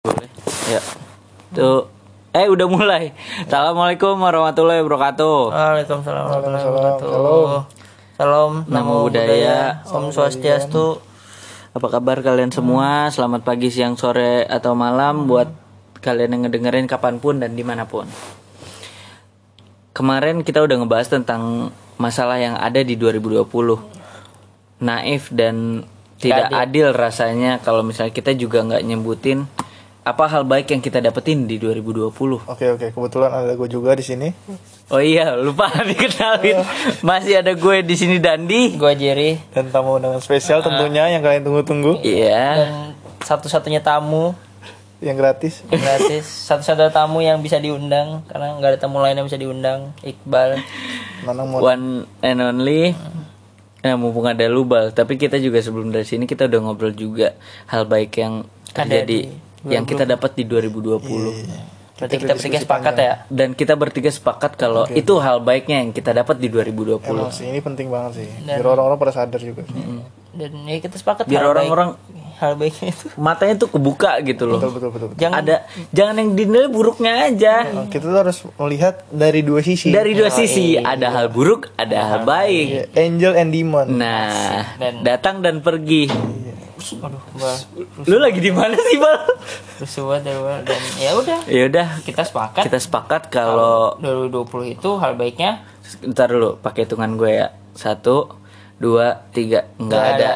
Boleh. Ya. Tuh. Eh udah mulai. Assalamualaikum warahmatullahi wabarakatuh. Waalaikumsalam warahmatullahi wabarakatuh. Salam, Namo Buddhaya. Om Swastiastu. Apa kabar kalian semua? Selamat pagi, siang, sore, atau malam buat kalian yang ngedengerin kapan pun dan di mana pun. Kemarin kita udah ngebahas tentang masalah yang ada di 2020. Naif dan tidak adil rasanya kalau misalnya kita juga nggak nyebutin apa hal baik yang kita dapetin di 2020. Oke oke kebetulan ada gue juga di sini. Oh iya, lupa dikenalin. Masih ada gue di sini Dandi. Gua Jerry dan tamu undangan spesial tentunya yang kalian tunggu-tunggu Iya. dan satu-satunya tamu yang gratis. yang gratis, satu-satunya tamu yang bisa diundang karena nggak ada tamu lain yang bisa diundang. Iqbal. Mana mau One and only. Nah, mumpung ada Lubal, tapi kita juga sebelum dari sini kita udah ngobrol juga hal baik yang terjadi yang kita dapat di 2020. Berarti kita bertiga sepakat ya. Dan kita bertiga sepakat kalau itu hal baiknya yang kita dapat di 2020. Emang sih ini penting banget sih. Biar orang-orang pada sadar juga. Dan ya kita sepakat Biar hal baik- orang-orang hal baiknya itu. matanya tuh kebuka gitu loh. Betul betul betul. betul. Jangan Ada jangan yang dinilai buruknya aja. Nah, Kita tuh harus melihat dari dua sisi. Dari dua sisi, ada hal buruk, ada hal baik. Ya, Angel and demon. Nah, Dan- datang dan pergi. Aduh, Bal. Lu lagi di mana sih, Bal? Rusuh banget dan ya udah Ya udah, kita sepakat kita sepakat kalau 2020 itu hal baiknya ntar dulu pakai hitungan gue ya. Satu, dua, tiga, nggak Nggak ada. ada.